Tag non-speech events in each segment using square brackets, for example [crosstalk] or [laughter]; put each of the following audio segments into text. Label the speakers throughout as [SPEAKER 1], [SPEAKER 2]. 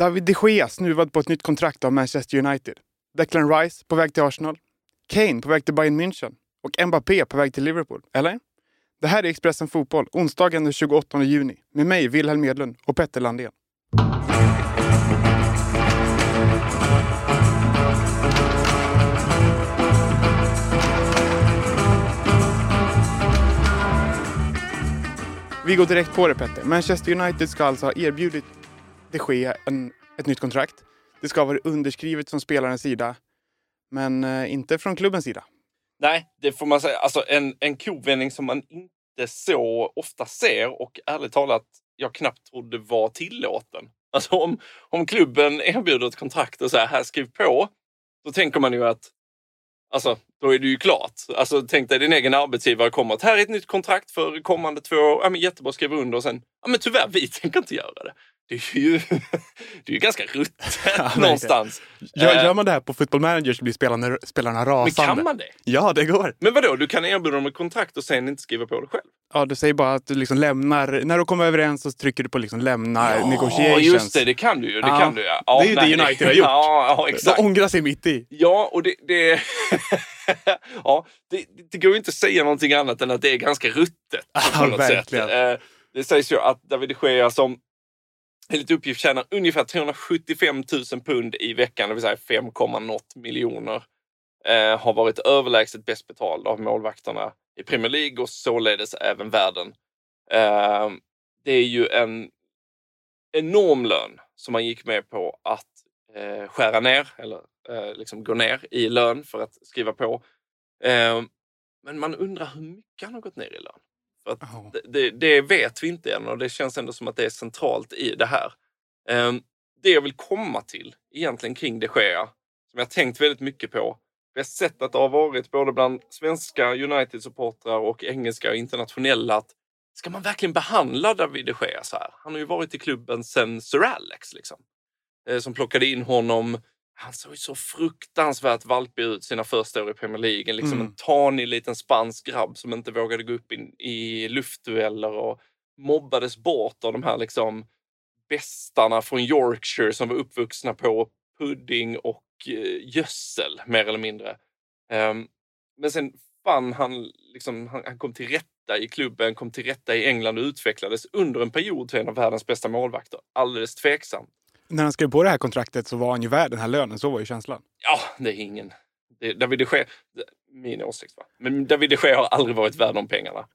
[SPEAKER 1] David de Gea snuvad på ett nytt kontrakt av Manchester United. Declan Rice på väg till Arsenal. Kane på väg till Bayern München. Och Mbappé på väg till Liverpool. Eller? Det här är Expressen Fotboll, onsdagen den 28 juni. Med mig, Wilhelm Edlund och Petter Landén. Vi går direkt på det Petter. Manchester United ska alltså ha erbjudit det ske en, ett nytt kontrakt. Det ska vara underskrivet från spelarens sida, men eh, inte från klubbens sida.
[SPEAKER 2] Nej, det får man säga. Alltså en, en kovändning som man inte så ofta ser och ärligt talat jag knappt trodde var tillåten. Alltså om, om klubben erbjuder ett kontrakt och säger här skriv på, då tänker man ju att Alltså, då är det ju klart. Alltså, tänk dig din egen arbetsgivare kommer att här är ett nytt kontrakt för kommande två år. Ja, men jättebra, skriv under och sen, ja men tyvärr, vi [laughs] tänker inte göra det. Det är ju, [laughs] det är ju ganska ruttet [laughs] ja, någonstans.
[SPEAKER 1] Gör, gör, man det här på Football Manager så blir spelarna, spelarna rasande.
[SPEAKER 2] Men kan man det?
[SPEAKER 1] Ja, det går.
[SPEAKER 2] Men vadå, du kan erbjuda dem ett kontrakt och sen inte skriva på det själv?
[SPEAKER 1] Ja, du säger bara att du liksom lämnar, när du kommer överens så trycker du på liksom lämna
[SPEAKER 2] ja,
[SPEAKER 1] negotiations.
[SPEAKER 2] just det, det kan du ju. Det, ja, kan du, ja. ja
[SPEAKER 1] det är ju nej, det United har gjort. [laughs]
[SPEAKER 2] Ja, ja, exakt.
[SPEAKER 1] De ångrar sig mitt i.
[SPEAKER 2] Ja, och det... det ja, det, det går ju inte att säga någonting annat än att det är ganska ruttet.
[SPEAKER 1] Ja, verkligen. Sätt.
[SPEAKER 2] Eh, det sägs ju att David de Gea som enligt uppgift tjänar ungefär 375 000 pund i veckan, det vill säga 5, något miljoner. Eh, har varit överlägset bäst betald av målvakterna i Premier League och således även världen. Eh, det är ju en enorm lön som man gick med på att eh, skära ner eller eh, liksom gå ner i lön för att skriva på. Eh, men man undrar hur mycket han har gått ner i lön. Oh. det, det, vet vi inte än och det känns ändå som att det är centralt i det här. Eh, det jag vill komma till egentligen kring de Gea, som jag tänkt väldigt mycket på, vi har sett att det har varit både bland svenska United-supportrar och engelska och internationella att ska man verkligen behandla David de Gea så här? Han har ju varit i klubben sen Sir Alex liksom. Eh, som plockade in honom. Han såg ju så fruktansvärt valpig ut sina första år i Premier League. Liksom mm. en tanig liten spansk grabb som inte vågade gå upp in, i luftdueller och mobbades bort av de här liksom bästarna från Yorkshire som var uppvuxna på pudding och eh, gödsel mer eller mindre. Um, men sen fann han, liksom, han, han, kom till rätta i klubben, kom till rätta i England och utvecklades under en period till en av världens bästa målvakter. Alldeles tveksamt.
[SPEAKER 1] När han skrev på det här kontraktet så var han ju värd den här lönen, så var ju känslan.
[SPEAKER 2] Ja, det är ingen... Det, David de Gea, min åsikt va. Men David de Gea har aldrig varit värd de pengarna.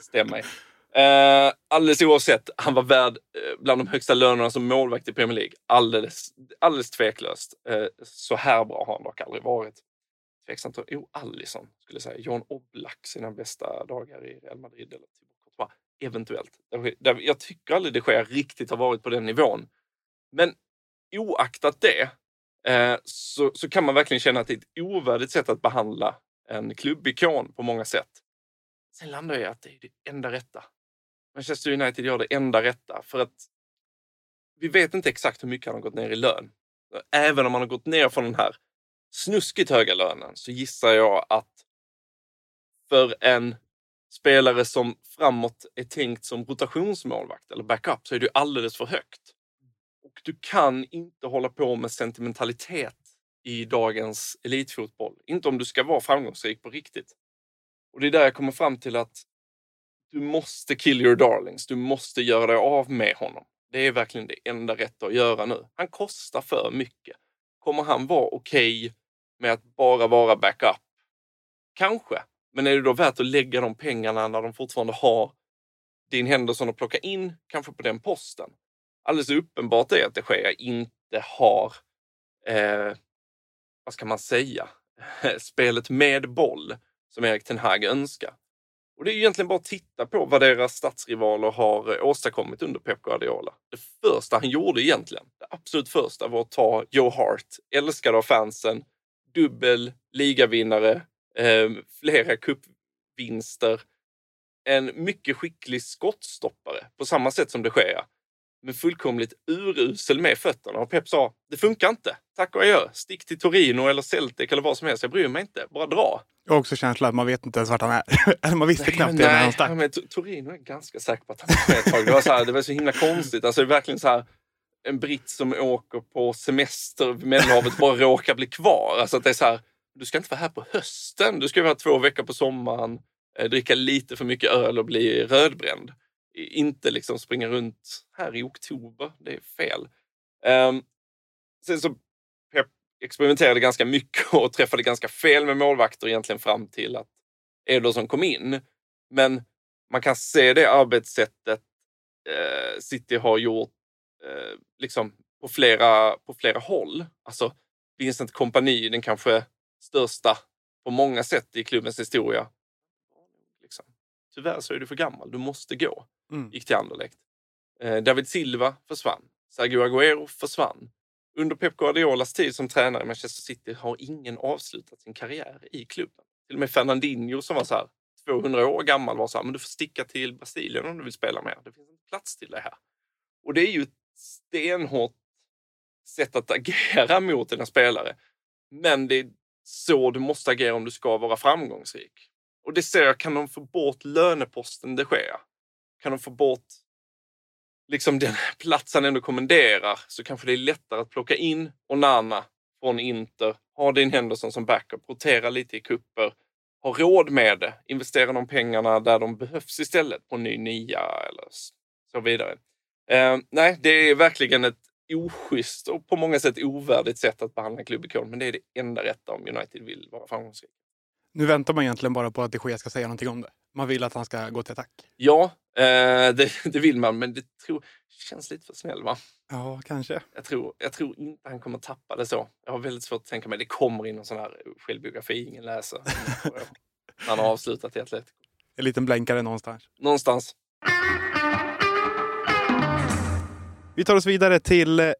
[SPEAKER 2] Stämmer. Uh, alldeles oavsett, han var värd uh, bland de högsta lönerna som målvakt i Premier League. Alldeles, alldeles tveklöst. Uh, så här bra har han dock aldrig varit. Tveksamt. Jo, Allison skulle jag säga. John Oblak sina bästa dagar i Real Madrid eller Eventuellt. Jag tycker aldrig det sker riktigt har varit på den nivån. Men oaktat det eh, så, så kan man verkligen känna att det är ett ovärdigt sätt att behandla en klubbikon på många sätt. Sen landar jag i att det är det enda rätta. Manchester United gör det enda rätta för att vi vet inte exakt hur mycket han har gått ner i lön. Även om han har gått ner från den här snuskigt höga lönen så gissar jag att för en spelare som framåt är tänkt som rotationsmålvakt eller backup så är det alldeles för högt. Och du kan inte hålla på med sentimentalitet i dagens elitfotboll. Inte om du ska vara framgångsrik på riktigt. Och det är där jag kommer fram till att du måste kill your darlings. Du måste göra dig av med honom. Det är verkligen det enda rätta att göra nu. Han kostar för mycket. Kommer han vara okej okay med att bara vara backup? Kanske. Men är det då värt att lägga de pengarna när de fortfarande har din Henderson att plocka in, kanske på den posten? Alldeles uppenbart är att det sker inte har, eh, vad ska man säga, [laughs] spelet med boll som Erik Ten Hag önskar. Och det är egentligen bara att titta på vad deras stadsrivaler har eh, åstadkommit under Pep Guardiola. Det första han gjorde egentligen, det absolut första var att ta Joe Hart, älskad av fansen, dubbel ligavinnare, eh, flera cupvinster, en mycket skicklig skottstoppare på samma sätt som det sker. Men fullkomligt urusel med fötterna. Och Pep sa, det funkar inte. Tack och adjö. Stick till Torino eller Celtic eller vad som helst. Jag bryr mig inte. Bara dra.
[SPEAKER 1] Jag har också känslan att man vet inte ens vart han är. [laughs] Eller man visste knappt det när han stack.
[SPEAKER 2] Men Torino är ganska säker på att han är med ett tag. Det var, så här, det var så himla konstigt. Alltså det är verkligen så här. en britt som åker på semester vid Medelhavet bara råkar bli kvar. Alltså att det är så här, du ska inte vara här på hösten. Du ska vara två veckor på sommaren, eh, dricka lite för mycket öl och bli rödbränd. Inte liksom springa runt här i oktober. Det är fel. Um, sen så Pep experimenterade ganska mycket [laughs] och träffade ganska fel med målvakter egentligen fram till att Ederson kom in. Men man kan se det arbetssättet eh, City har gjort eh, liksom på flera, på flera håll. Alltså Vincent Kompani, den kanske största på många sätt i klubbens historia. Tyvärr så är du för gammal, du måste gå. Mm. Gick till Anderlecht. Eh, David Silva försvann. Sergio Aguero försvann. Under Pep Guardiolas tid som tränare i Manchester City har ingen avslutat sin karriär i klubben. Till och med Fernandinho som var så här 200 år gammal var så här, men du får sticka till Brasilien om du vill spela mer. Det finns en plats till det här. Och det är ju ett stenhårt sätt att agera [laughs] mot dina spelare. Men det är så du måste agera om du ska vara framgångsrik. Och det ser jag, kan de få bort löneposten det sker? Kan de få bort liksom den [laughs] plats han ändå kommenderar så kanske det är lättare att plocka in Onana från Inter, ha din Henderson som backup, rotera lite i kupper, ha råd med det, investera de pengarna där de behövs istället på en ny nia eller så vidare. Eh, nej, det är verkligen ett oschysst och på många sätt ovärdigt sätt att behandla en klubbikon, men det är det enda rätta om United vill vara framgångsrik.
[SPEAKER 1] Nu väntar man egentligen bara på att de Gea ska säga någonting om det. Man vill att han ska gå till attack.
[SPEAKER 2] Ja, eh, det, [laughs] det, vill man, men det tror, känns lite för snäll va?
[SPEAKER 1] Ja, kanske.
[SPEAKER 2] Jag tror, jag tror inte han kommer tappa det så. Jag har väldigt svårt att tänka mig det kommer in någon sån här självbiografi ingen läser. [laughs] han har avslutat i Atletico.
[SPEAKER 1] En liten blänkare någonstans.
[SPEAKER 2] Någonstans.
[SPEAKER 1] Vi tar oss vidare till eh,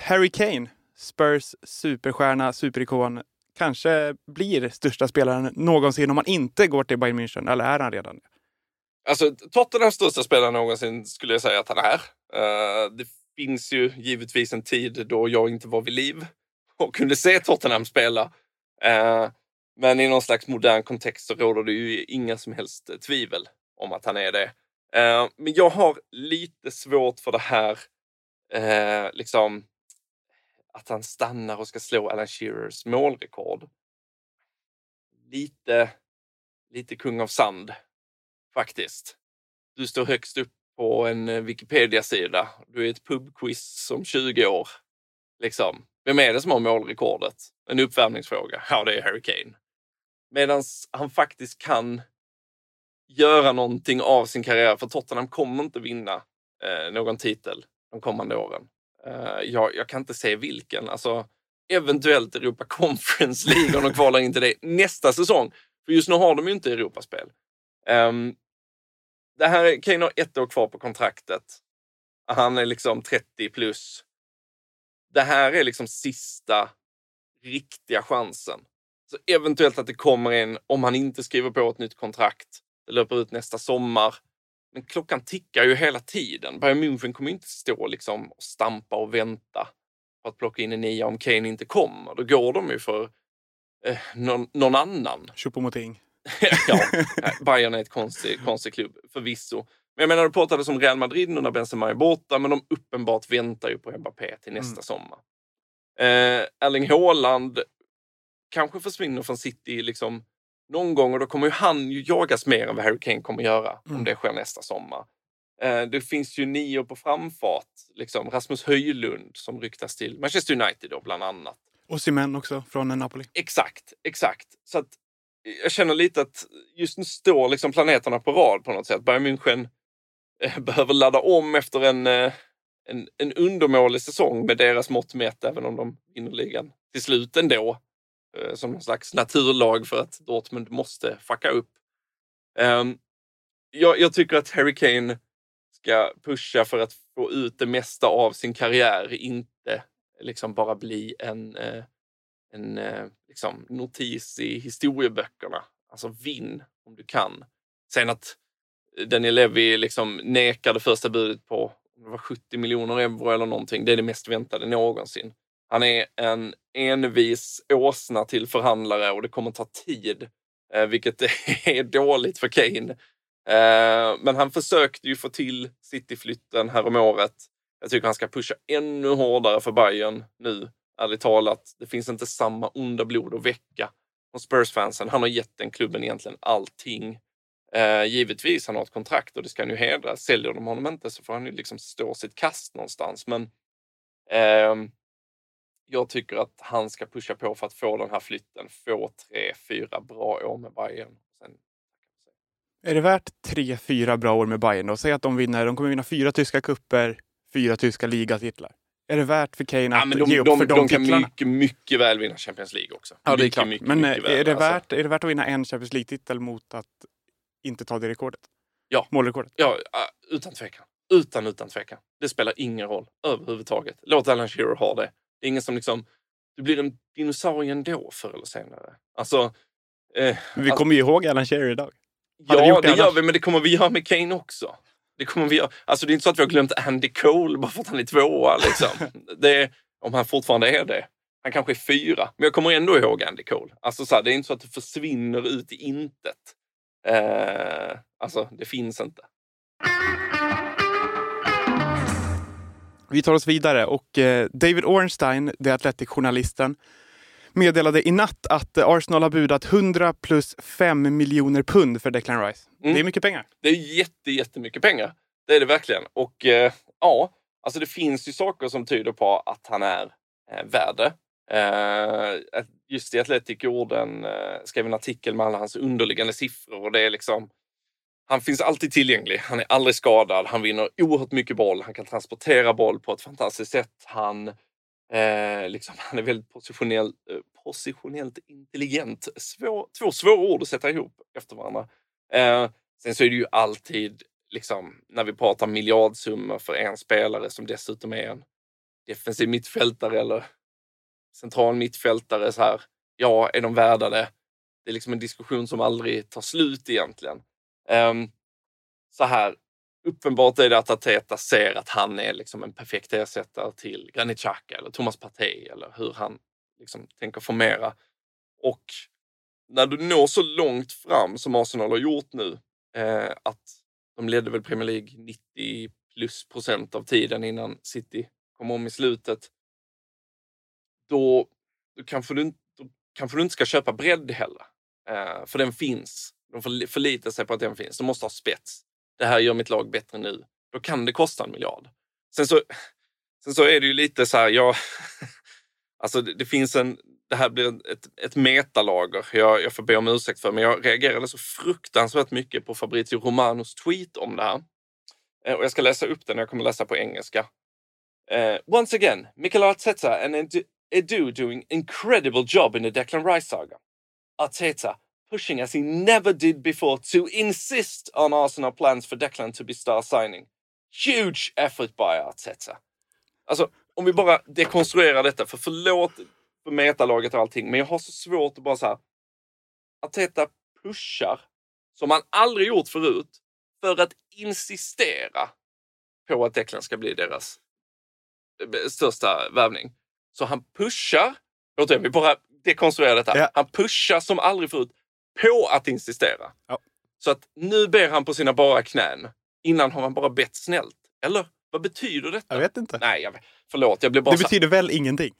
[SPEAKER 1] Harry Kane. Spurs superstjärna, superikon. Kanske blir största spelaren någonsin om han inte går till Bayern München. Eller är han redan det?
[SPEAKER 2] Alltså, Tottenhams största spelare någonsin skulle jag säga att han är. Uh, det finns ju givetvis en tid då jag inte var vid liv och kunde se Tottenham spela. Uh, men i någon slags modern kontext så råder det ju inga som helst tvivel om att han är det. Uh, men jag har lite svårt för det här, liksom att han stannar och ska slå Alan Shearers målrekord. Lite, lite kung av sand faktiskt. Du står högst upp på en eh, Wikipedia-sida. Du är ett pubquiz om 20 år. Liksom. Vem är det som har målrekordet? En uppvärmningsfråga. Ja, det är Harry Kane. Medan han faktiskt kan göra någonting av sin karriär. För Tottenham kommer inte vinna eh, någon titel de kommande åren. Eh, jag, jag, kan inte se vilken. Alltså, eventuellt Europa Conference League om de kvalar in till det nästa säsong. För just nu har de ju inte Europaspel. Um, det här, Kane har ett år kvar på kontraktet. Han är liksom 30 plus. Det här är liksom sista riktiga chansen. Så eventuellt att det kommer en, om han inte skriver på ett nytt kontrakt, det löper ut nästa sommar. Men klockan tickar ju hela tiden. Bayern München kommer inte stå liksom och stampa och vänta på att plocka in en nia om Kane inte kommer. Då går de ju för eh, någon, någon annan. [laughs]
[SPEAKER 1] Choupo-Moting.
[SPEAKER 2] ja, [laughs] Bayern är ett konstig, konstig klubb förvisso. Men jag menar, det pratades om Real Madrid nu när Benzema är borta, men de uppenbart väntar ju på Mbappé till nästa mm. sommar. Eh, Erling Haaland kanske försvinner från City liksom någon gång och då kommer ju han ju jagas mer än vad Harry Kane kommer göra mm. om det sker nästa sommar. Eh, det finns ju nio på framfart, liksom Rasmus Höjlund som ryktas till Manchester United då bland annat.
[SPEAKER 1] Och Simen också från Napoli.
[SPEAKER 2] Exakt, exakt. Så att jag känner lite att just nu står liksom planeterna på rad på något sätt. Bayern München eh, [laughs] behöver ladda om efter en, eh, en, en undermålig säsong med deras mått mätt, även om de vinner ligan till slut ändå. Eh, som någon slags naturlag för att Dortmund måste fucka upp. Ehm, jag, jag, tycker att Harry Kane ska pusha för att få ut det mesta av sin karriär, inte liksom bara bli en, eh, en eh, liksom, notis i historieböckerna. Alltså vinn om du kan. Sen att Daniel Levy liksom nekade första budet på det var 70 miljoner euro eller någonting. Det är det mest väntade någonsin. Han är en envis åsna till förhandlare och det kommer ta tid, eh, vilket [laughs] är dåligt för Kane. Eh, men han försökte ju få till Cityflytten häromåret. Jag tycker han ska pusha ännu hårdare för Bayern nu. Ärligt talat, det finns inte samma onda blod att väcka hos Spurs-fansen. Han har gett den klubben egentligen allting. Eh, givetvis, han har ett kontrakt och det ska han ju hedra. Säljer de honom inte så får han ju liksom stå sitt kast någonstans. Men eh, jag tycker att han ska pusha på för att få den här flytten. Få tre, fyra bra år med Bayern. Sen...
[SPEAKER 1] Är det värt tre, fyra bra år med Bayern då? Säg att de vinner, de kommer vinna fyra tyska kupper, fyra tyska ligatitlar. Är det värt för Kane att
[SPEAKER 2] ja, de,
[SPEAKER 1] ge upp
[SPEAKER 2] de,
[SPEAKER 1] för de,
[SPEAKER 2] de kan
[SPEAKER 1] titlarna?
[SPEAKER 2] mycket, mycket väl vinna Champions League också.
[SPEAKER 1] Ja, det är klart.
[SPEAKER 2] mycket,
[SPEAKER 1] men
[SPEAKER 2] mycket
[SPEAKER 1] eh, är,
[SPEAKER 2] väl,
[SPEAKER 1] det
[SPEAKER 2] alltså.
[SPEAKER 1] värt, är det värt att vinna en Champions League-titel mot att inte ta det rekordet?
[SPEAKER 2] Ja.
[SPEAKER 1] Målrekordet?
[SPEAKER 2] Ja, utan tvekan. Utan, utan tvekan. Det spelar ingen roll överhuvudtaget. Låt Alan Shearer ha det. Det är ingen som liksom... Du blir en dinosaurie ändå förr eller senare. Alltså... Eh,
[SPEAKER 1] Vi kommer ju ihåg Alan Shearer idag.
[SPEAKER 2] ja,
[SPEAKER 1] Hade gjort
[SPEAKER 2] det
[SPEAKER 1] det
[SPEAKER 2] gör
[SPEAKER 1] annars?
[SPEAKER 2] vi, men det kommer vi göra med Kane också. Det kommer vi göra. Alltså det är inte så att vi har glömt Andy Cole bara för att han är tvåa. Liksom. [laughs] det om han fortfarande är det. Han kanske är fyra, men jag kommer ändå ihåg Andy Cole. Alltså så här, det är inte så att det försvinner ut i intet. Eh, alltså, det finns inte.
[SPEAKER 1] Vi tar oss vidare och eh, David Ornstein, The Athletic-journalisten, meddelade i natt att eh, Arsenal har budat 100 plus 5 miljoner pund för Declan Rice.
[SPEAKER 2] Mm.
[SPEAKER 1] Det är mycket pengar.
[SPEAKER 2] Det är jätte, jättemycket pengar. Det är det verkligen. Och eh, ja, alltså det finns ju saker som tyder på att han är eh, värd det. Eh, just i Athletic gjorde en, eh, skrev en artikel med alla hans underliggande siffror och det är liksom han finns alltid tillgänglig. Han är aldrig skadad. Han vinner oerhört mycket boll. Han kan transportera boll på ett fantastiskt sätt. Han, eh, liksom, han är väldigt positionell, eh, positionellt intelligent. Svår, två svåra ord att sätta ihop efter varandra. Eh, sen så är det ju alltid, liksom, när vi pratar miljardsummor för en spelare som dessutom är en defensiv mittfältare eller central mittfältare. Så här, ja, är de värda det? Det är liksom en diskussion som aldrig tar slut egentligen. Ehm, så här, uppenbart är det att Arteta ser att han är liksom en perfekt ersättare till Granit Xhaka eller Thomas Partey eller hur han liksom tänker formera. Och när du når så långt fram som Arsenal har gjort nu, eh, att de ledde väl Premier League 90 plus procent av tiden innan City kom om i slutet. Då, då, kanske, du, inte- då kanske du inte ska köpa bredd heller. Eh, för den finns. De får förlita sig på att den finns. De måste ha spets. Det här gör mitt lag bättre nu. Då kan det kosta en miljard. Sen så, sen så är det ju lite så här, jag, [laughs] alltså det, det finns en, det här blir ett, ett metalager. Jag, jag får be om ursäkt för, men jag reagerade så fruktansvärt mycket på Fabrizio Romanos tweet om det här. Eh, och jag ska läsa upp den, jag kommer läsa på engelska. Uh, once again, Mikel Arteta and Edu doing incredible job in the Declan Rice saga. Arteta pushing as he never did before to insist on Arsenal plans for Declan to be star signing. Huge effort by Arteta. Alltså, om vi bara dekonstruerar detta, för förlåt för metalaget och allting, men jag har så svårt att bara så här. Arteta pushar som han aldrig gjort förut för att insistera på att Declan ska bli deras eh, största värvning. Så han pushar, återigen, vi bara dekonstruerar detta.
[SPEAKER 1] Ja.
[SPEAKER 2] Han pushar som aldrig förut på att insistera.
[SPEAKER 1] Ja.
[SPEAKER 2] Så att nu ber han på sina bara knän. Innan har han bara bett snällt. Eller? Vad betyder detta?
[SPEAKER 1] Jag vet inte.
[SPEAKER 2] Nej, jag, förlåt. Jag blir bara
[SPEAKER 1] Det betyder väl ingenting?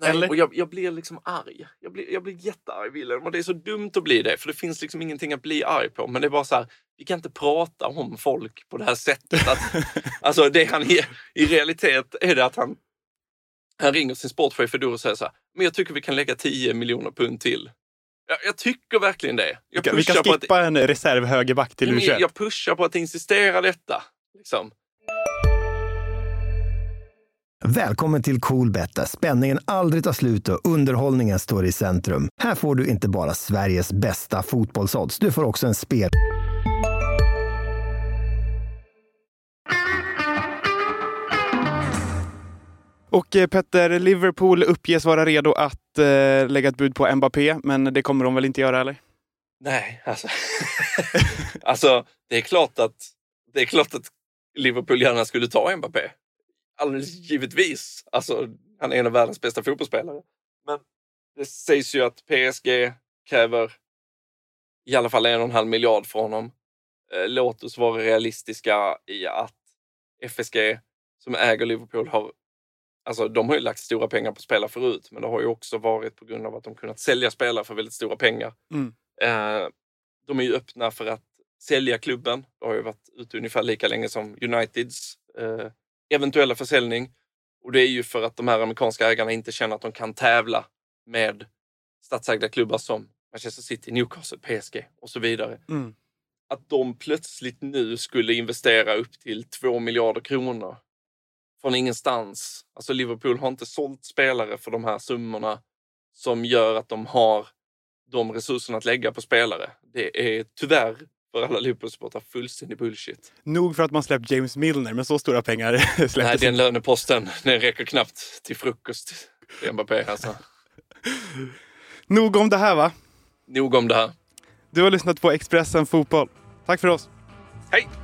[SPEAKER 2] Nej,
[SPEAKER 1] eller?
[SPEAKER 2] och jag, jag blir liksom arg. Jag blir, jag blir jättearg, Wilhelm. Och det är så dumt att bli det, för det finns liksom ingenting att bli arg på. Men det är bara så här, vi kan inte prata om folk på det här sättet. Att, [laughs] alltså det han i, i realitet är det att han, han ringer sin sportchef Edu och säger så här, men jag tycker vi kan lägga 10 miljoner pund till. Jag, jag tycker verkligen det.
[SPEAKER 1] Vi
[SPEAKER 2] Jag
[SPEAKER 1] kan, vi kan
[SPEAKER 2] på att,
[SPEAKER 1] skippa en reserv högerback till
[SPEAKER 2] men
[SPEAKER 1] U21.
[SPEAKER 2] jag pushar på att insistera detta. Liksom.
[SPEAKER 3] Välkommen till Coolbet där spänningen aldrig tar slut och underhållningen står i centrum. Här får du inte bara Sveriges bästa fotbollsodds, du får också en spel...
[SPEAKER 1] Och eh, Petter, Liverpool uppges vara redo att eh, lägga ett bud på Mbappé, men det kommer de väl inte göra eller?
[SPEAKER 2] Nej, alltså. [laughs] alltså, det är klart att det är klart att Liverpool gärna skulle ta Mbappé. Alldeles givetvis. Alltså, han är en av världens bästa fotbollsspelare. Men det sägs ju att PSG kräver i alla fall en och en halv miljard från honom. Eh, låt oss vara realistiska i att FSG som äger Liverpool har Alltså de har ju lagt stora pengar på spelare förut, men det har ju också varit på grund av att de kunnat sälja spelare för väldigt stora pengar.
[SPEAKER 1] Mm.
[SPEAKER 2] Eh, de är ju öppna för att sälja klubben. Det har ju varit ute ungefär lika länge som Uniteds eh, eventuella försäljning. Och det är ju för att de här amerikanska ägarna inte känner att de kan tävla med statsägda klubbar som Manchester City, Newcastle, PSG och så vidare.
[SPEAKER 1] Mm.
[SPEAKER 2] Att de plötsligt nu skulle investera upp till 2 miljarder kronor från ingenstans. Alltså Liverpool har inte sålt spelare för de här summorna som gör att de har de resurserna att lägga på spelare. Det är tyvärr för alla Liverpool-supportrar fullständig bullshit.
[SPEAKER 1] Nog för att man släppt James Milner, men så stora pengar [laughs]
[SPEAKER 2] Nej,
[SPEAKER 1] släpptes
[SPEAKER 2] den löneposten den räcker knappt till frukost till Mbappé. Alltså. [laughs]
[SPEAKER 1] Nog om det här va?
[SPEAKER 2] Nog om det här.
[SPEAKER 1] Du har lyssnat på Expressen Fotboll. Tack för oss.
[SPEAKER 2] Hej!